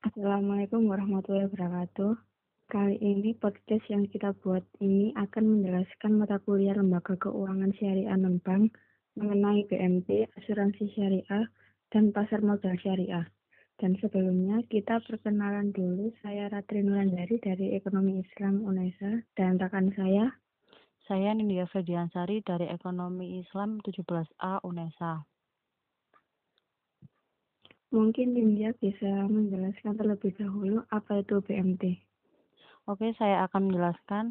Assalamualaikum warahmatullahi wabarakatuh. Kali ini podcast yang kita buat ini akan menjelaskan mata kuliah Lembaga Keuangan Syariah Non-Bank mengenai BMT, asuransi syariah, dan pasar modal syariah. Dan sebelumnya kita perkenalan dulu, saya Ratri Nulandari dari Ekonomi Islam UNESA dan rekan saya. Saya Nindya Ferdiansari dari Ekonomi Islam 17A UNESA. Mungkin Nindya bisa menjelaskan terlebih dahulu apa itu BMT. Oke, saya akan menjelaskan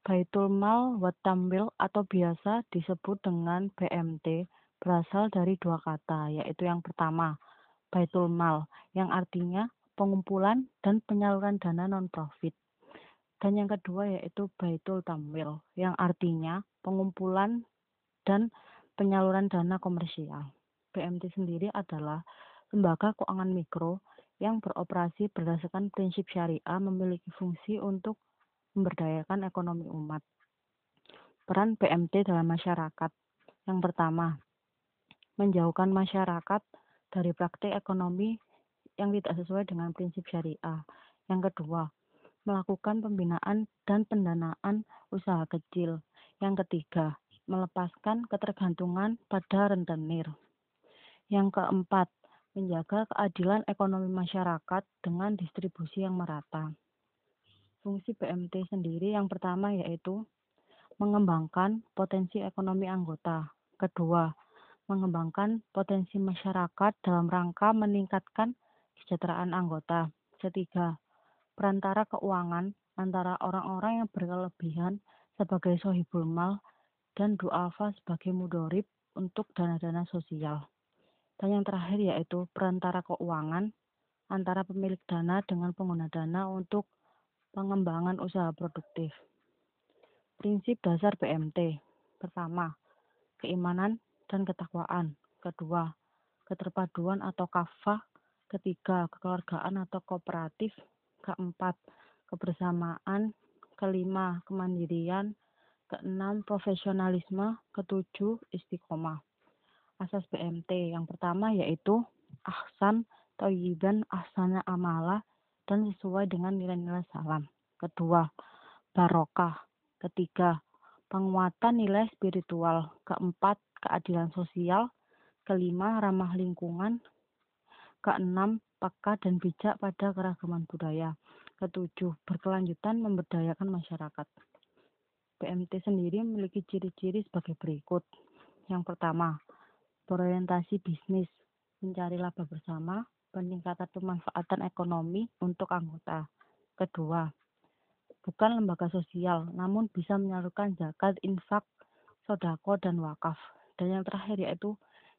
Baitul Mal Watambil atau biasa disebut dengan BMT berasal dari dua kata, yaitu yang pertama, Baitul Mal, yang artinya pengumpulan dan penyaluran dana non-profit. Dan yang kedua yaitu Baitul Tamwil, yang artinya pengumpulan dan penyaluran dana komersial. BMT sendiri adalah lembaga keuangan mikro yang beroperasi berdasarkan prinsip syariah memiliki fungsi untuk memberdayakan ekonomi umat. Peran BMT dalam masyarakat. Yang pertama, menjauhkan masyarakat dari praktik ekonomi yang tidak sesuai dengan prinsip syariah. Yang kedua, melakukan pembinaan dan pendanaan usaha kecil. Yang ketiga, melepaskan ketergantungan pada rentenir. Yang keempat, menjaga keadilan ekonomi masyarakat dengan distribusi yang merata. Fungsi BMT sendiri yang pertama yaitu mengembangkan potensi ekonomi anggota. Kedua, mengembangkan potensi masyarakat dalam rangka meningkatkan kesejahteraan anggota. Ketiga, perantara keuangan antara orang-orang yang berkelebihan sebagai sohibul mal dan duafa sebagai mudorib untuk dana-dana sosial. Dan yang terakhir yaitu perantara keuangan antara pemilik dana dengan pengguna dana untuk pengembangan usaha produktif. Prinsip dasar BMT. Pertama, keimanan dan ketakwaan. Kedua, keterpaduan atau kafah. Ketiga, kekeluargaan atau kooperatif. Keempat, kebersamaan. Kelima, kemandirian. Keenam, profesionalisme. Ketujuh, istiqomah asas BMT. Yang pertama yaitu ahsan, toyiban, ahsana amala, dan sesuai dengan nilai-nilai salam. Kedua, barokah. Ketiga, penguatan nilai spiritual. Keempat, keadilan sosial. Kelima, ramah lingkungan. Keenam, peka dan bijak pada keragaman budaya. Ketujuh, berkelanjutan memberdayakan masyarakat. BMT sendiri memiliki ciri-ciri sebagai berikut. Yang pertama, berorientasi bisnis, mencari laba bersama, peningkatan pemanfaatan ekonomi untuk anggota. Kedua, bukan lembaga sosial, namun bisa menyalurkan zakat, infak, sodako, dan wakaf. Dan yang terakhir yaitu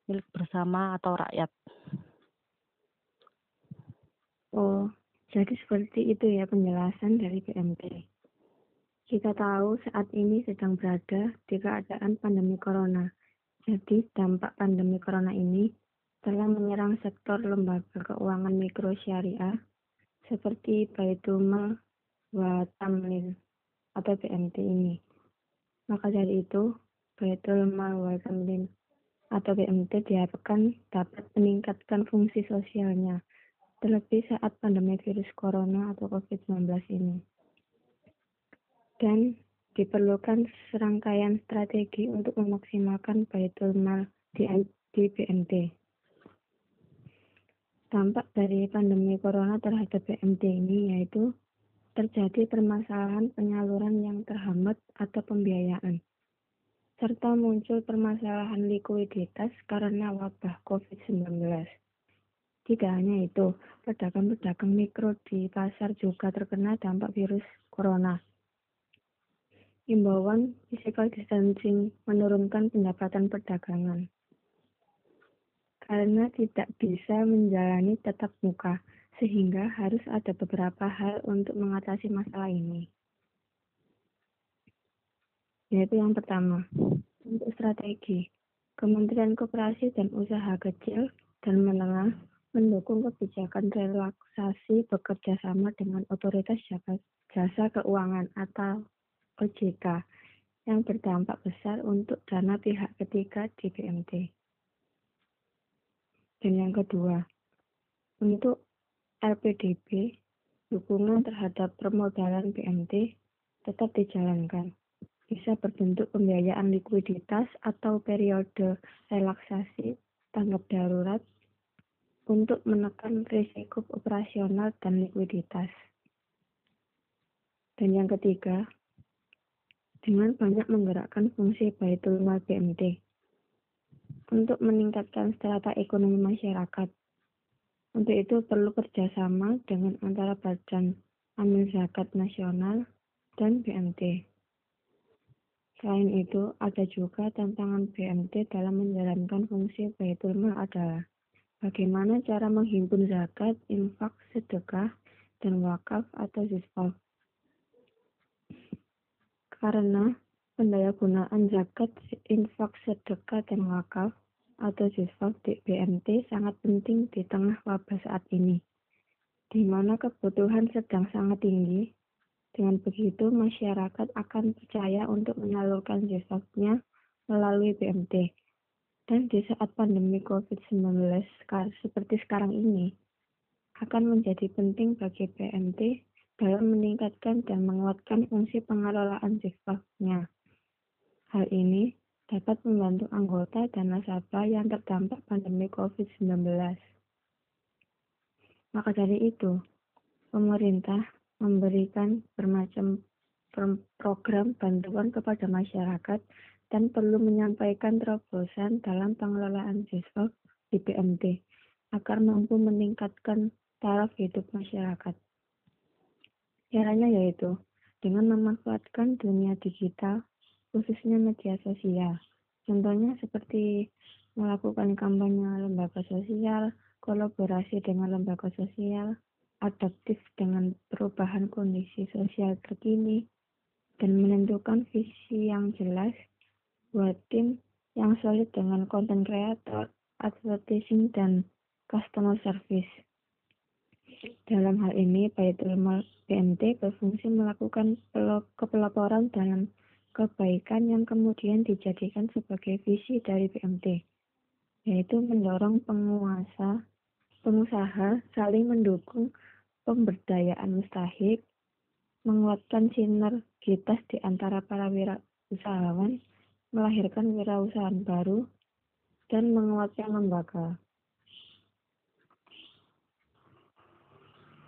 milik bersama atau rakyat. Oh, jadi seperti itu ya penjelasan dari BMT. Kita tahu saat ini sedang berada di keadaan pandemi corona jadi, dampak pandemi corona ini telah menyerang sektor lembaga keuangan mikro syariah seperti Baitul Mal wa Tamlil atau BMT ini. Maka dari itu, Baitul Mal wa Tamlil atau BMT diharapkan dapat meningkatkan fungsi sosialnya, terlebih saat pandemi virus corona atau COVID-19 ini. Dan diperlukan serangkaian strategi untuk memaksimalkan baitul mal di, di BMT. Dampak dari pandemi corona terhadap BMT ini yaitu terjadi permasalahan penyaluran yang terhambat atau pembiayaan, serta muncul permasalahan likuiditas karena wabah COVID-19. Tidak hanya itu, pedagang-pedagang mikro di pasar juga terkena dampak virus corona Imbauan physical distancing menurunkan pendapatan perdagangan karena tidak bisa menjalani tetap muka, sehingga harus ada beberapa hal untuk mengatasi masalah ini. Yaitu yang pertama, untuk strategi, Kementerian Koperasi dan Usaha Kecil dan Menengah mendukung kebijakan relaksasi bekerja sama dengan otoritas jasa keuangan atau OJK yang berdampak besar untuk dana pihak ketiga di BMT. Dan yang kedua, untuk LPDB, dukungan terhadap permodalan BMT tetap dijalankan. Bisa berbentuk pembiayaan likuiditas atau periode relaksasi tanggap darurat untuk menekan risiko operasional dan likuiditas. Dan yang ketiga, dengan banyak menggerakkan fungsi Baitul Mal BMT untuk meningkatkan strata ekonomi masyarakat. Untuk itu perlu kerjasama dengan antara Badan Amil Zakat Nasional dan BMT. Selain itu, ada juga tantangan BMT dalam menjalankan fungsi Baitul Mal adalah Bagaimana cara menghimpun zakat, infak, sedekah, dan wakaf atau zisfal? Karena pendayagunaan zakat, infak, sedekah, dan wakaf atau zisfal di BMT sangat penting di tengah wabah saat ini, di mana kebutuhan sedang sangat tinggi. Dengan begitu, masyarakat akan percaya untuk menyalurkan zisfalnya melalui BMT dan di saat pandemi COVID-19 seperti sekarang ini, akan menjadi penting bagi PMT dalam meningkatkan dan menguatkan fungsi pengelolaan siswanya. Hal ini dapat membantu anggota dan nasabah yang terdampak pandemi COVID-19. Maka dari itu, pemerintah memberikan bermacam program bantuan kepada masyarakat dan perlu menyampaikan terobosan dalam pengelolaan siswa di BMT agar mampu meningkatkan taraf hidup masyarakat. Caranya yaitu dengan memanfaatkan dunia digital, khususnya media sosial. Contohnya seperti melakukan kampanye lembaga sosial, kolaborasi dengan lembaga sosial, adaptif dengan perubahan kondisi sosial terkini, dan menentukan visi yang jelas buat tim yang solid dengan konten kreator, advertising, dan customer service. Dalam hal ini, Baitul Mal BMT berfungsi melakukan kepelaporan dalam kebaikan yang kemudian dijadikan sebagai visi dari BMT, yaitu mendorong penguasa, pengusaha saling mendukung pemberdayaan mustahik, menguatkan sinergitas di antara para wirausahawan, melahirkan wirausahaan baru, dan menguatkan lembaga.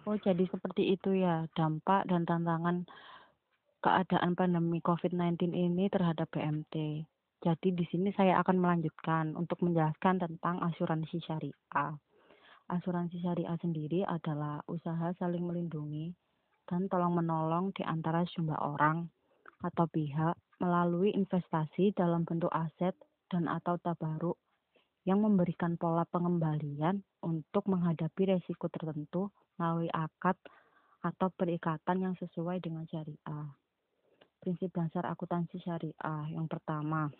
Oh, jadi seperti itu ya dampak dan tantangan keadaan pandemi COVID-19 ini terhadap BMT. Jadi di sini saya akan melanjutkan untuk menjelaskan tentang asuransi syariah. Asuransi syariah sendiri adalah usaha saling melindungi dan tolong menolong di antara sejumlah orang atau pihak melalui investasi dalam bentuk aset dan atau tabaruk yang memberikan pola pengembalian untuk menghadapi resiko tertentu melalui akad atau perikatan yang sesuai dengan syariah. Prinsip dasar akuntansi syariah yang pertama,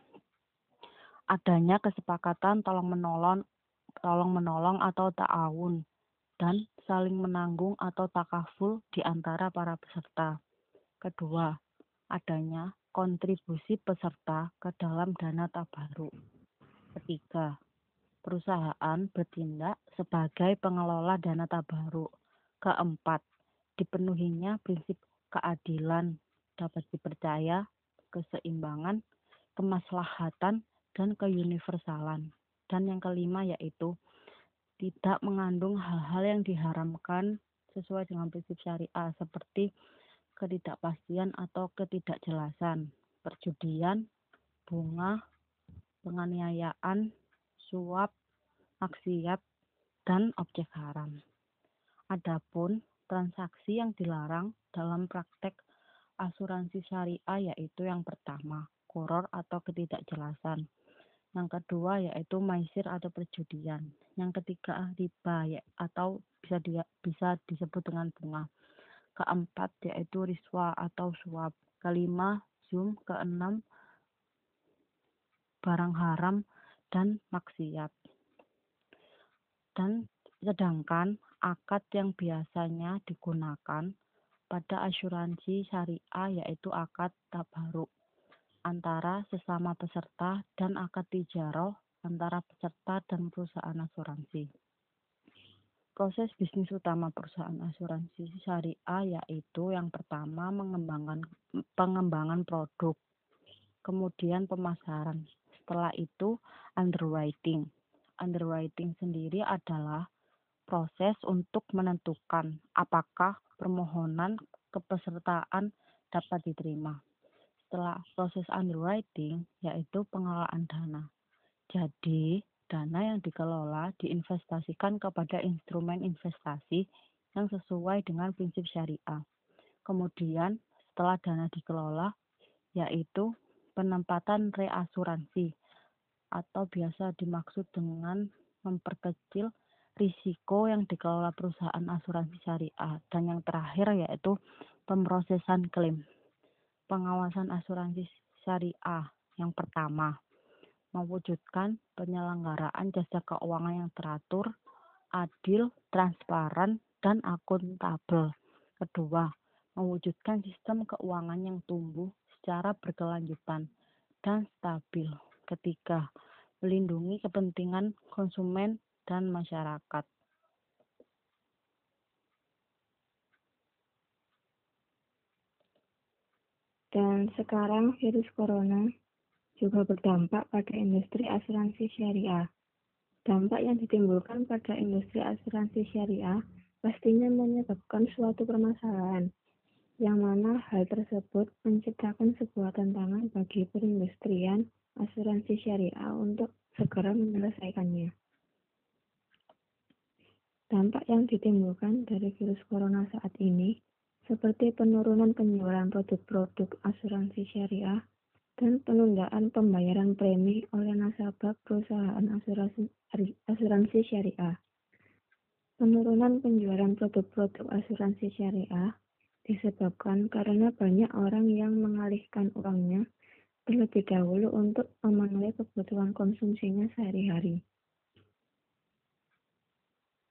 adanya kesepakatan tolong menolong tolong menolong atau ta'awun dan saling menanggung atau takaful di antara para peserta. Kedua, adanya kontribusi peserta ke dalam dana tabaruk. Ketiga, perusahaan bertindak sebagai pengelola dana tabaruk. Keempat, dipenuhinya prinsip keadilan, dapat dipercaya, keseimbangan, kemaslahatan, dan keuniversalan. Dan yang kelima yaitu tidak mengandung hal-hal yang diharamkan sesuai dengan prinsip syariah seperti ketidakpastian atau ketidakjelasan, perjudian, bunga, penganiayaan, suap, maksiat, dan objek haram. Adapun transaksi yang dilarang dalam praktek asuransi syariah yaitu yang pertama, koror atau ketidakjelasan. Yang kedua yaitu maisir atau perjudian. Yang ketiga riba ya, atau bisa dia, bisa disebut dengan bunga keempat yaitu riswa atau suap, kelima zoom, keenam barang haram dan maksiat. Dan sedangkan akad yang biasanya digunakan pada asuransi syariah yaitu akad tabaruk antara sesama peserta dan akad tijaroh antara peserta dan perusahaan asuransi. Proses bisnis utama perusahaan asuransi syariah yaitu yang pertama mengembangkan pengembangan produk, kemudian pemasaran. Setelah itu underwriting. Underwriting sendiri adalah proses untuk menentukan apakah permohonan kepesertaan dapat diterima. Setelah proses underwriting yaitu pengelolaan dana. Jadi, dana yang dikelola diinvestasikan kepada instrumen investasi yang sesuai dengan prinsip syariah. Kemudian, setelah dana dikelola, yaitu penempatan reasuransi atau biasa dimaksud dengan memperkecil risiko yang dikelola perusahaan asuransi syariah. Dan yang terakhir yaitu pemrosesan klaim. Pengawasan asuransi syariah yang pertama mewujudkan penyelenggaraan jasa keuangan yang teratur, adil, transparan, dan akuntabel. Kedua, mewujudkan sistem keuangan yang tumbuh secara berkelanjutan dan stabil. Ketiga, melindungi kepentingan konsumen dan masyarakat. Dan sekarang virus corona juga berdampak pada industri asuransi syariah. Dampak yang ditimbulkan pada industri asuransi syariah pastinya menyebabkan suatu permasalahan, yang mana hal tersebut menciptakan sebuah tantangan bagi perindustrian asuransi syariah untuk segera menyelesaikannya. Dampak yang ditimbulkan dari virus corona saat ini, seperti penurunan penjualan produk-produk asuransi syariah, dan penundaan pembayaran premi oleh nasabah perusahaan asuransi, asuransi syariah. Penurunan penjualan produk-produk asuransi syariah disebabkan karena banyak orang yang mengalihkan uangnya terlebih dahulu untuk memenuhi kebutuhan konsumsinya sehari-hari.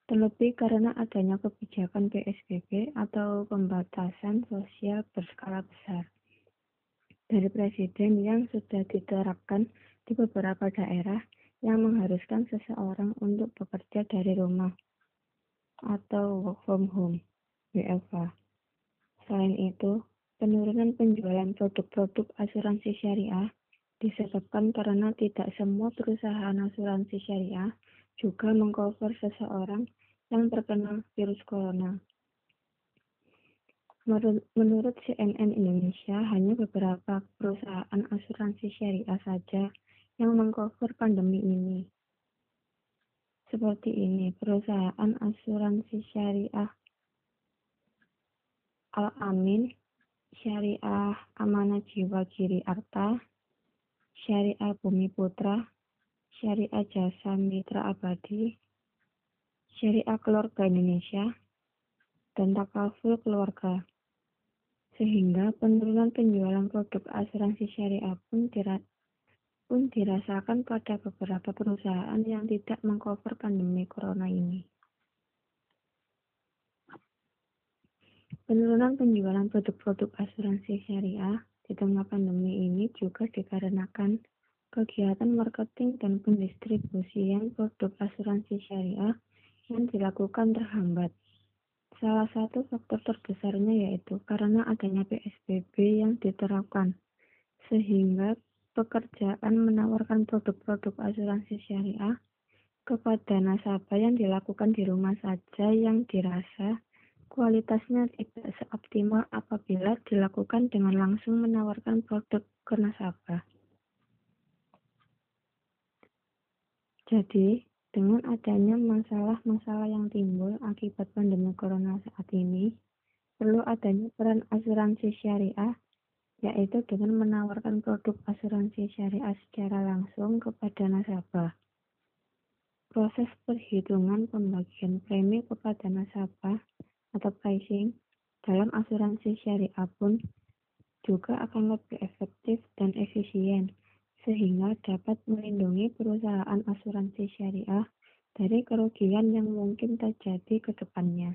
Terlebih karena adanya kebijakan PSBB atau pembatasan sosial berskala besar dari presiden yang sudah diterapkan di beberapa daerah yang mengharuskan seseorang untuk bekerja dari rumah atau work from home WFH. Selain itu, penurunan penjualan produk-produk asuransi syariah disebabkan karena tidak semua perusahaan asuransi syariah juga mengcover seseorang yang terkena virus corona. Menurut CNN Indonesia, hanya beberapa perusahaan asuransi syariah saja yang mengcover pandemi ini. Seperti ini, perusahaan asuransi syariah Al-Amin, Syariah Amanah Jiwa Giri Arta, Syariah Bumi Putra, Syariah Jasa Mitra Abadi, Syariah Keluarga Indonesia, dan Takaful Keluarga sehingga penurunan penjualan produk asuransi syariah pun, dira pun dirasakan pada beberapa perusahaan yang tidak mengcover pandemi corona ini. Penurunan penjualan produk-produk asuransi syariah di tengah pandemi ini juga dikarenakan kegiatan marketing dan pendistribusian produk asuransi syariah yang dilakukan terhambat Salah satu faktor terbesarnya yaitu karena adanya PSBB yang diterapkan, sehingga pekerjaan menawarkan produk-produk asuransi syariah kepada nasabah yang dilakukan di rumah saja yang dirasa kualitasnya tidak seoptimal apabila dilakukan dengan langsung menawarkan produk ke nasabah. Jadi, dengan adanya masalah-masalah yang timbul akibat pandemi corona saat ini, perlu adanya peran asuransi syariah, yaitu dengan menawarkan produk asuransi syariah secara langsung kepada nasabah. Proses perhitungan pembagian premi kepada nasabah atau pricing dalam asuransi syariah pun juga akan lebih efektif dan efisien sehingga dapat melindungi perusahaan asuransi syariah dari kerugian yang mungkin terjadi ke depannya.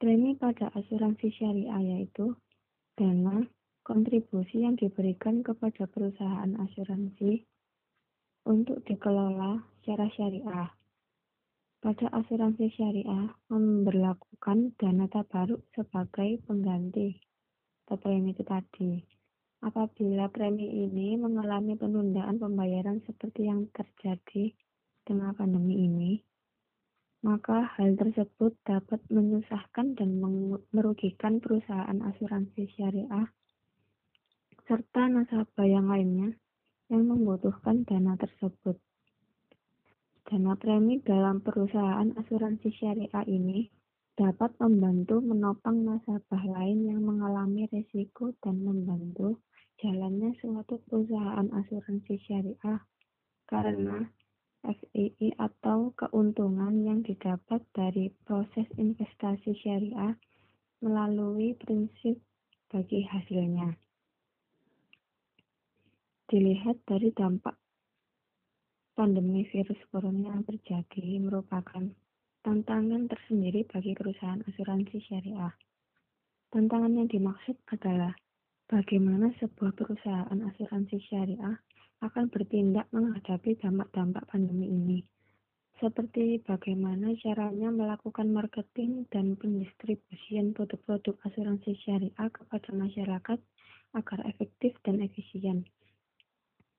Premi pada asuransi syariah yaitu dana kontribusi yang diberikan kepada perusahaan asuransi untuk dikelola secara syariah. pada asuransi syariah memberlakukan dana tabaruk sebagai pengganti atau premi itu tadi. Apabila premi ini mengalami penundaan pembayaran seperti yang terjadi dengan pandemi ini, maka hal tersebut dapat menyusahkan dan merugikan perusahaan asuransi syariah serta nasabah yang lainnya yang membutuhkan dana tersebut. Dana premi dalam perusahaan asuransi syariah ini dapat membantu menopang nasabah lain yang mengalami risiko dan membantu jalannya suatu perusahaan asuransi syariah karena FII atau keuntungan yang didapat dari proses investasi syariah melalui prinsip bagi hasilnya. Dilihat dari dampak pandemi virus corona yang terjadi merupakan tantangan tersendiri bagi perusahaan asuransi syariah. Tantangan yang dimaksud adalah bagaimana sebuah perusahaan asuransi syariah akan bertindak menghadapi dampak-dampak pandemi ini, seperti bagaimana caranya melakukan marketing dan pendistribusian produk-produk asuransi syariah kepada masyarakat agar efektif dan efisien.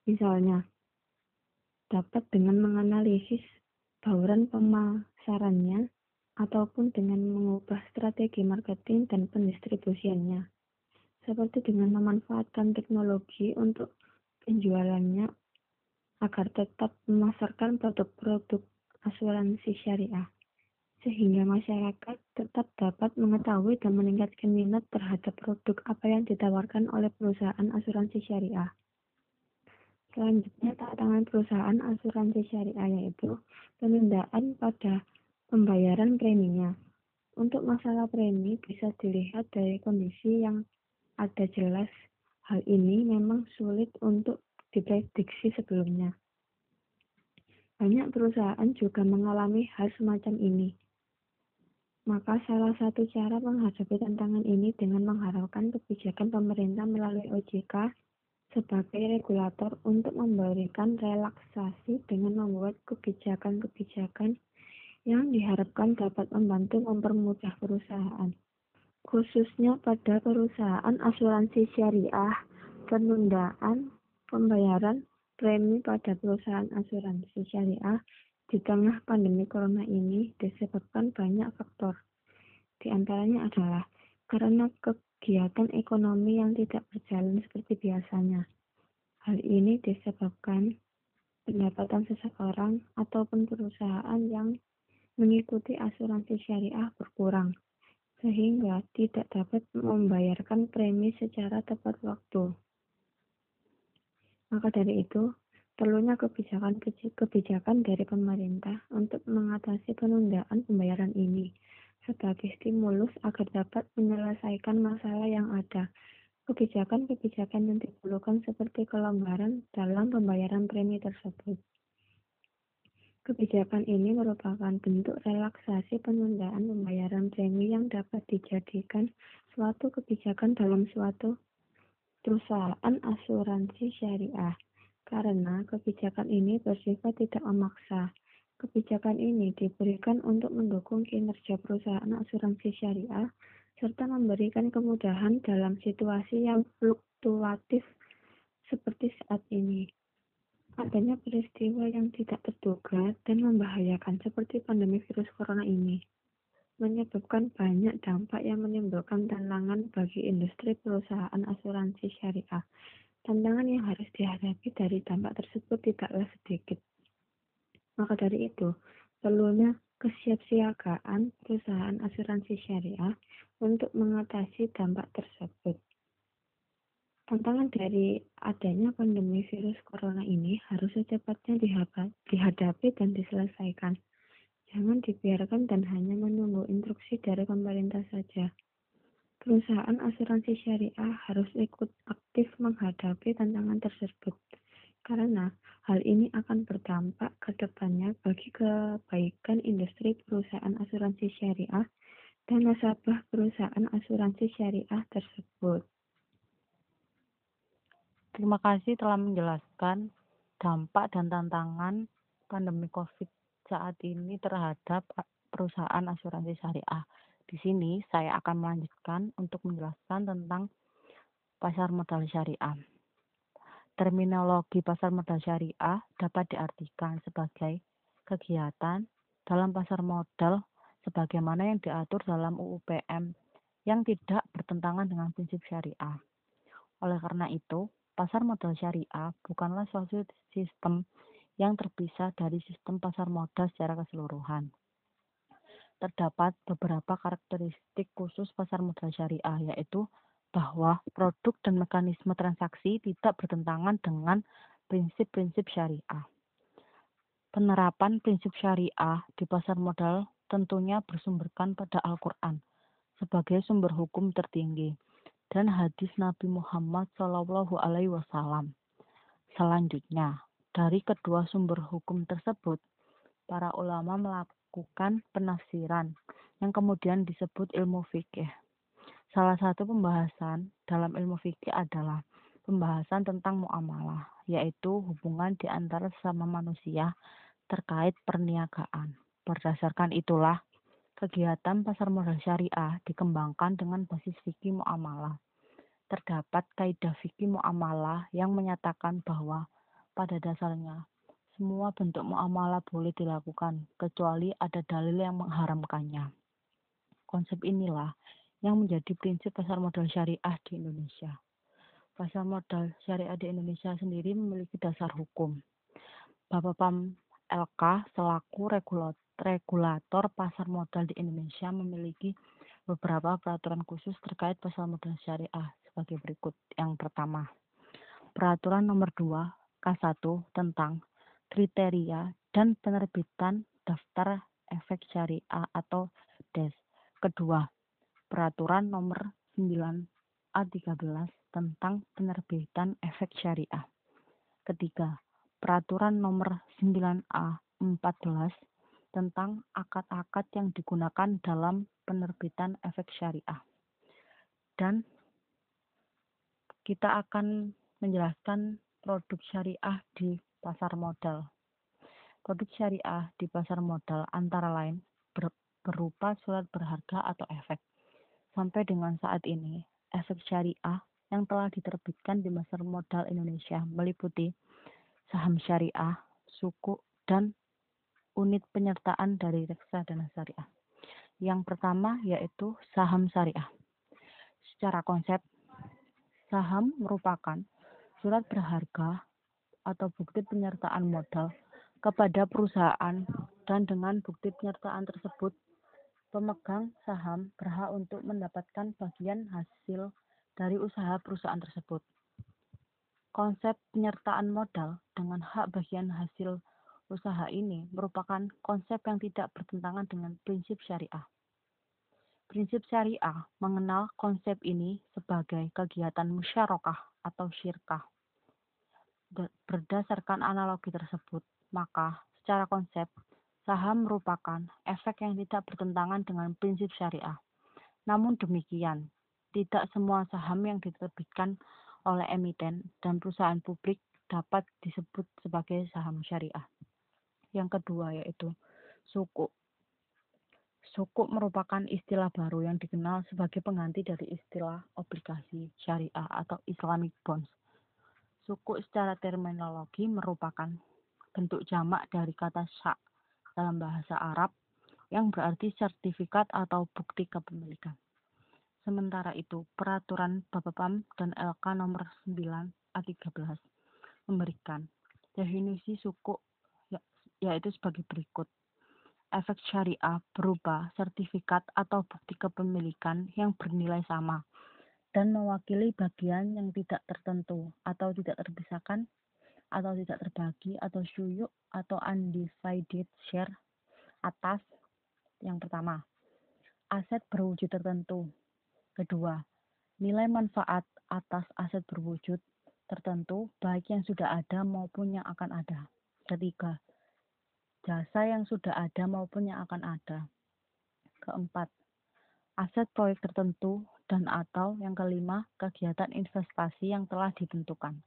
Misalnya, dapat dengan menganalisis bauran pemasarannya ataupun dengan mengubah strategi marketing dan pendistribusiannya, seperti dengan memanfaatkan teknologi untuk penjualannya agar tetap memasarkan produk-produk asuransi syariah, sehingga masyarakat tetap dapat mengetahui dan meningkatkan minat terhadap produk apa yang ditawarkan oleh perusahaan asuransi syariah. Selanjutnya, tantangan perusahaan asuransi syariah yaitu penundaan pada pembayaran preminya. Untuk masalah premi bisa dilihat dari kondisi yang ada jelas Hal ini memang sulit untuk diprediksi sebelumnya. Banyak perusahaan juga mengalami hal semacam ini. Maka salah satu cara menghadapi tantangan ini dengan mengharapkan kebijakan pemerintah melalui OJK sebagai regulator untuk memberikan relaksasi dengan membuat kebijakan-kebijakan yang diharapkan dapat membantu mempermudah perusahaan khususnya pada perusahaan asuransi syariah, penundaan pembayaran premi pada perusahaan asuransi syariah di tengah pandemi corona ini disebabkan banyak faktor. Di antaranya adalah karena kegiatan ekonomi yang tidak berjalan seperti biasanya. Hal ini disebabkan pendapatan seseorang ataupun perusahaan yang mengikuti asuransi syariah berkurang sehingga tidak dapat membayarkan premi secara tepat waktu. Maka dari itu, perlunya kebijakan-kebijakan dari pemerintah untuk mengatasi penundaan pembayaran ini sebagai stimulus agar dapat menyelesaikan masalah yang ada. Kebijakan-kebijakan yang diperlukan seperti kelonggaran dalam pembayaran premi tersebut. Kebijakan ini merupakan bentuk relaksasi penundaan pembayaran premi yang dapat dijadikan suatu kebijakan dalam suatu perusahaan asuransi syariah. Karena kebijakan ini bersifat tidak memaksa. Kebijakan ini diberikan untuk mendukung kinerja perusahaan asuransi syariah serta memberikan kemudahan dalam situasi yang fluktuatif seperti saat ini. Adanya peristiwa yang tidak terduga dan membahayakan seperti pandemi virus corona ini menyebabkan banyak dampak yang menimbulkan tantangan bagi industri perusahaan asuransi syariah. Tantangan yang harus dihadapi dari dampak tersebut tidaklah sedikit. Maka dari itu, perlunya kesiapsiagaan perusahaan asuransi syariah untuk mengatasi dampak tersebut. Tantangan dari adanya pandemi virus corona ini harus secepatnya dihadapi dan diselesaikan. Jangan dibiarkan dan hanya menunggu instruksi dari pemerintah saja. Perusahaan asuransi syariah harus ikut aktif menghadapi tantangan tersebut, karena hal ini akan berdampak ke depannya bagi kebaikan industri perusahaan asuransi syariah dan nasabah perusahaan asuransi syariah tersebut. Terima kasih telah menjelaskan dampak dan tantangan pandemi COVID saat ini terhadap perusahaan asuransi syariah. Di sini saya akan melanjutkan untuk menjelaskan tentang pasar modal syariah. Terminologi pasar modal syariah dapat diartikan sebagai kegiatan dalam pasar modal sebagaimana yang diatur dalam UUPM yang tidak bertentangan dengan prinsip syariah. Oleh karena itu, pasar modal syariah bukanlah suatu sistem yang terpisah dari sistem pasar modal secara keseluruhan. Terdapat beberapa karakteristik khusus pasar modal syariah, yaitu bahwa produk dan mekanisme transaksi tidak bertentangan dengan prinsip-prinsip syariah. Penerapan prinsip syariah di pasar modal tentunya bersumberkan pada Al-Quran sebagai sumber hukum tertinggi dan hadis Nabi Muhammad Shallallahu Alaihi Wasallam. Selanjutnya, dari kedua sumber hukum tersebut, para ulama melakukan penafsiran yang kemudian disebut ilmu fikih. Salah satu pembahasan dalam ilmu fikih adalah pembahasan tentang muamalah, yaitu hubungan di antara sesama manusia terkait perniagaan. Berdasarkan itulah, kegiatan pasar modal syariah dikembangkan dengan basis fikih muamalah. Terdapat kaidah fikih muamalah yang menyatakan bahwa pada dasarnya semua bentuk muamalah boleh dilakukan kecuali ada dalil yang mengharamkannya. Konsep inilah yang menjadi prinsip pasar modal syariah di Indonesia. Pasar modal syariah di Indonesia sendiri memiliki dasar hukum. Bapak Pam LK selaku regulator pasar modal di Indonesia memiliki beberapa peraturan khusus terkait pasar modal syariah sebagai berikut. Yang pertama, Peraturan Nomor 2 K1 tentang kriteria dan penerbitan daftar efek syariah atau DES. Kedua, Peraturan Nomor 9A13 tentang penerbitan efek syariah. Ketiga, Peraturan Nomor 9A14 tentang akad-akad yang digunakan dalam penerbitan efek syariah. Dan kita akan menjelaskan produk syariah di pasar modal. Produk syariah di pasar modal antara lain berupa surat berharga atau efek Sampai dengan saat ini, efek syariah yang telah diterbitkan di pasar modal Indonesia meliputi saham syariah, suku, dan unit penyertaan dari reksadana syariah. Yang pertama yaitu saham syariah. Secara konsep, saham merupakan surat berharga atau bukti penyertaan modal kepada perusahaan dan dengan bukti penyertaan tersebut pemegang saham berhak untuk mendapatkan bagian hasil dari usaha perusahaan tersebut. Konsep penyertaan modal dengan hak bagian hasil usaha ini merupakan konsep yang tidak bertentangan dengan prinsip syariah. Prinsip syariah mengenal konsep ini sebagai kegiatan musyarakah atau syirkah. Berdasarkan analogi tersebut, maka secara konsep Saham merupakan efek yang tidak bertentangan dengan prinsip syariah. Namun demikian, tidak semua saham yang diterbitkan oleh emiten dan perusahaan publik dapat disebut sebagai saham syariah. Yang kedua yaitu suku. Suku merupakan istilah baru yang dikenal sebagai pengganti dari istilah obligasi syariah atau Islamic bonds. Suku secara terminologi merupakan bentuk jamak dari kata syak dalam bahasa Arab yang berarti sertifikat atau bukti kepemilikan. Sementara itu, peraturan Bapepam dan LK nomor 9 A13 memberikan definisi suku yaitu sebagai berikut. Efek syariah berupa sertifikat atau bukti kepemilikan yang bernilai sama dan mewakili bagian yang tidak tertentu atau tidak terpisahkan atau tidak terbagi atau syuyuk atau undivided share atas yang pertama. Aset berwujud tertentu. Kedua nilai manfaat atas aset berwujud tertentu baik yang sudah ada maupun yang akan ada. Ketiga jasa yang sudah ada maupun yang akan ada keempat aset proyek tertentu dan atau yang kelima kegiatan investasi yang telah ditentukan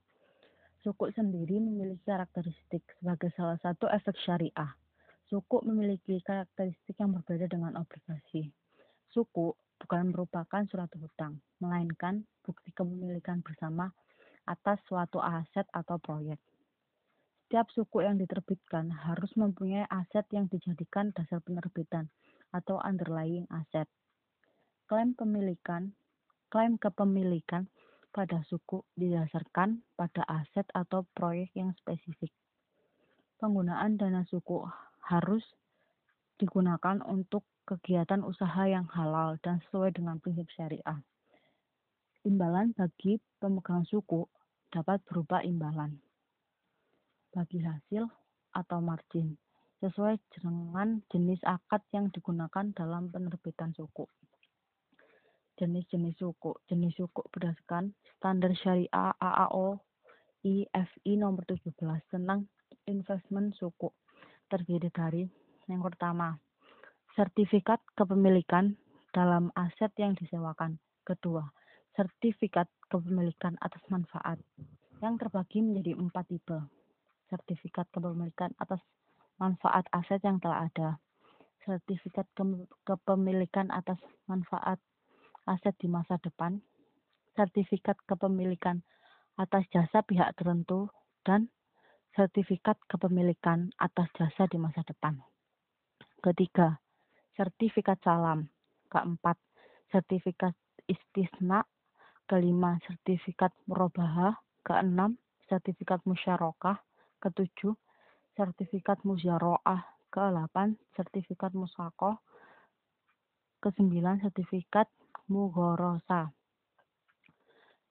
Suku sendiri memiliki karakteristik sebagai salah satu efek syariah. Suku memiliki karakteristik yang berbeda dengan obligasi. Suku bukan merupakan surat hutang, melainkan bukti kepemilikan bersama atas suatu aset atau proyek. Setiap suku yang diterbitkan harus mempunyai aset yang dijadikan dasar penerbitan atau underlying aset. Klaim pemilikan, klaim kepemilikan pada suku didasarkan pada aset atau proyek yang spesifik. Penggunaan dana suku harus digunakan untuk kegiatan usaha yang halal dan sesuai dengan prinsip syariah. Imbalan bagi pemegang suku dapat berupa imbalan bagi hasil atau margin sesuai dengan jenis akad yang digunakan dalam penerbitan suku. Jenis-jenis suku. Jenis suku berdasarkan standar syariah AAO IFI nomor 17 tentang investment suku terdiri dari yang pertama, sertifikat kepemilikan dalam aset yang disewakan. Kedua, sertifikat kepemilikan atas manfaat yang terbagi menjadi empat tipe. Sertifikat kepemilikan atas manfaat aset yang telah ada, sertifikat ke kepemilikan atas manfaat aset di masa depan, sertifikat kepemilikan atas jasa pihak tertentu, dan sertifikat kepemilikan atas jasa di masa depan. Ketiga, sertifikat salam. Keempat, sertifikat istisna. Kelima, sertifikat murabahah. Keenam, sertifikat musyarakah. Ketujuh, sertifikat mujaroah ke-8 sertifikat musakoh ke-9 sertifikat mughorosa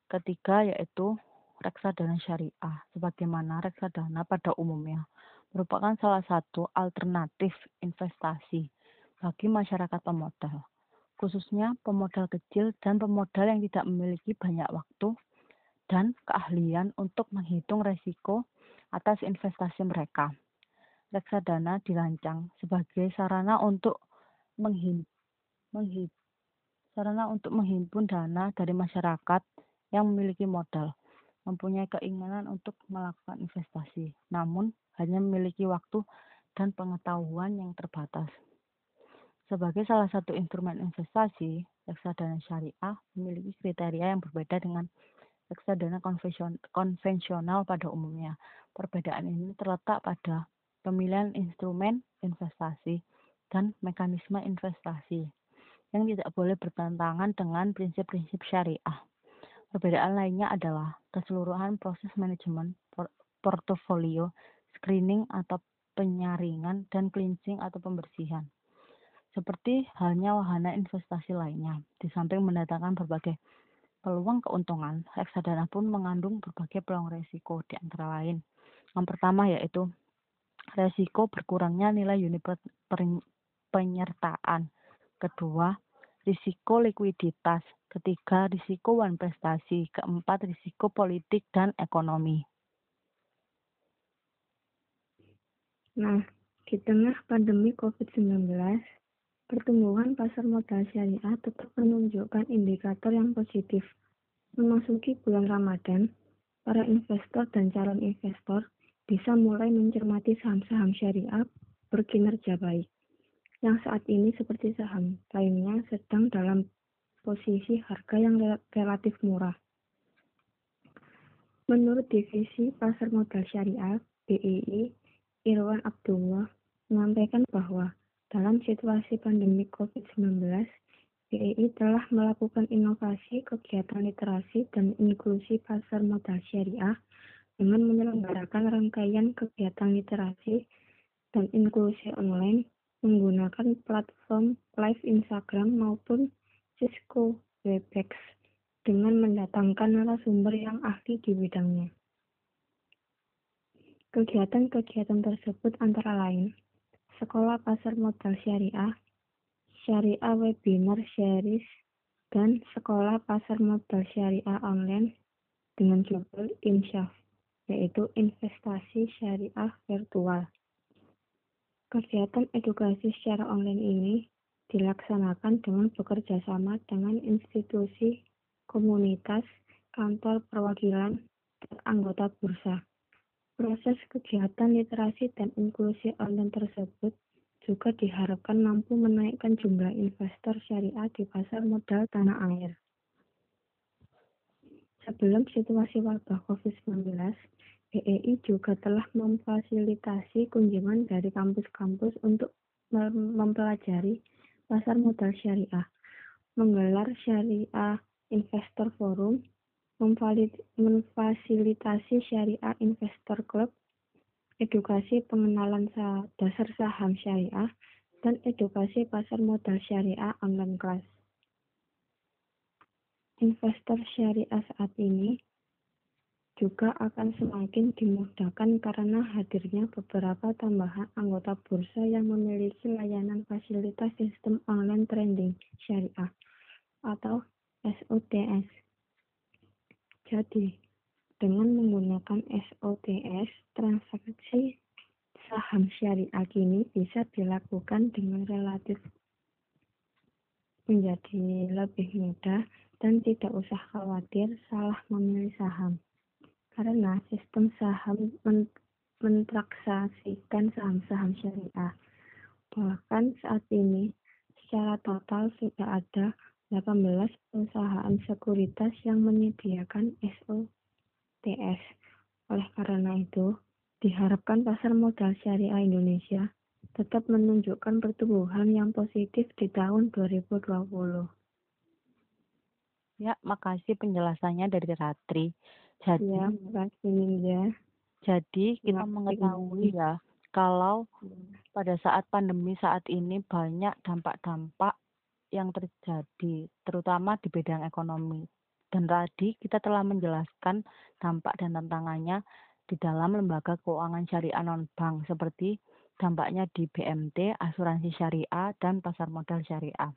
ketiga yaitu reksadana syariah. Sebagaimana reksadana pada umumnya merupakan salah satu alternatif investasi bagi masyarakat pemodal khususnya pemodal kecil dan pemodal yang tidak memiliki banyak waktu dan keahlian untuk menghitung resiko atas investasi mereka. Reksadana dirancang sebagai sarana untuk menghim, menghim, sarana untuk menghimpun dana dari masyarakat yang memiliki modal, mempunyai keinginan untuk melakukan investasi, namun hanya memiliki waktu dan pengetahuan yang terbatas. Sebagai salah satu instrumen investasi, reksadana syariah memiliki kriteria yang berbeda dengan reksadana konvensional pada umumnya. Perbedaan ini terletak pada pemilihan instrumen investasi dan mekanisme investasi yang tidak boleh bertentangan dengan prinsip-prinsip syariah. Perbedaan lainnya adalah keseluruhan proses manajemen portofolio, screening atau penyaringan, dan cleansing atau pembersihan. Seperti halnya wahana investasi lainnya, di samping mendatangkan berbagai peluang keuntungan, reksadana pun mengandung berbagai peluang risiko, di antara lain. Yang pertama yaitu resiko berkurangnya nilai unit penyertaan. Kedua, risiko likuiditas. Ketiga, risiko prestasi. Keempat, risiko politik dan ekonomi. Nah, di tengah pandemi COVID-19, Pertumbuhan pasar modal syariah tetap menunjukkan indikator yang positif. Memasuki bulan Ramadan, para investor dan calon investor bisa mulai mencermati saham-saham syariah berkinerja baik, yang saat ini seperti saham lainnya sedang dalam posisi harga yang relatif murah. Menurut Divisi Pasar Modal Syariah BEI, Irwan Abdullah menyampaikan bahwa dalam situasi pandemi COVID-19, BEI telah melakukan inovasi kegiatan literasi dan inklusi pasar modal syariah dengan menyelenggarakan rangkaian kegiatan literasi dan inklusi online menggunakan platform live Instagram maupun Cisco Webex dengan mendatangkan narasumber yang ahli di bidangnya. Kegiatan-kegiatan tersebut antara lain Sekolah Pasar Modal Syariah, Syariah Webinar Series, dan Sekolah Pasar Modal Syariah Online dengan judul INSYAF, yaitu Investasi Syariah Virtual. Kegiatan edukasi secara online ini dilaksanakan dengan bekerja sama dengan institusi, komunitas, kantor perwakilan, dan anggota bursa. Proses kegiatan literasi dan inklusi online tersebut juga diharapkan mampu menaikkan jumlah investor syariah di pasar modal tanah air. Sebelum situasi wabah COVID-19, BEI juga telah memfasilitasi kunjungan dari kampus-kampus untuk mempelajari pasar modal syariah, menggelar syariah investor forum, memfasilitasi syariah investor club, edukasi pengenalan dasar saham syariah, dan edukasi pasar modal syariah online class. Investor syariah saat ini juga akan semakin dimudahkan karena hadirnya beberapa tambahan anggota bursa yang memiliki layanan fasilitas sistem online trading syariah atau SOTS. Jadi, dengan menggunakan SOTS, transaksi saham syariah kini bisa dilakukan dengan relatif menjadi lebih mudah dan tidak usah khawatir salah memilih saham. Karena sistem saham men mentransaksikan saham-saham syariah. Bahkan saat ini, secara total sudah ada 18 perusahaan sekuritas yang menyediakan SOTS. Oleh karena itu, diharapkan pasar modal syariah Indonesia tetap menunjukkan pertumbuhan yang positif di tahun 2020. Ya, makasih penjelasannya dari Ratri. Jadi, Ya, makasih Ninja. jadi kita Makasih, mengetahui ya, kalau pada saat pandemi saat ini banyak dampak-dampak yang terjadi, terutama di bidang ekonomi. Dan tadi kita telah menjelaskan dampak dan tantangannya di dalam lembaga keuangan syariah non-bank seperti dampaknya di BMT, asuransi syariah, dan pasar modal syariah.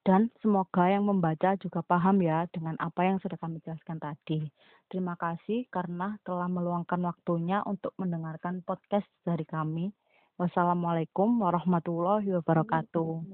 Dan semoga yang membaca juga paham ya dengan apa yang sudah kami jelaskan tadi. Terima kasih karena telah meluangkan waktunya untuk mendengarkan podcast dari kami. Wassalamualaikum warahmatullahi wabarakatuh.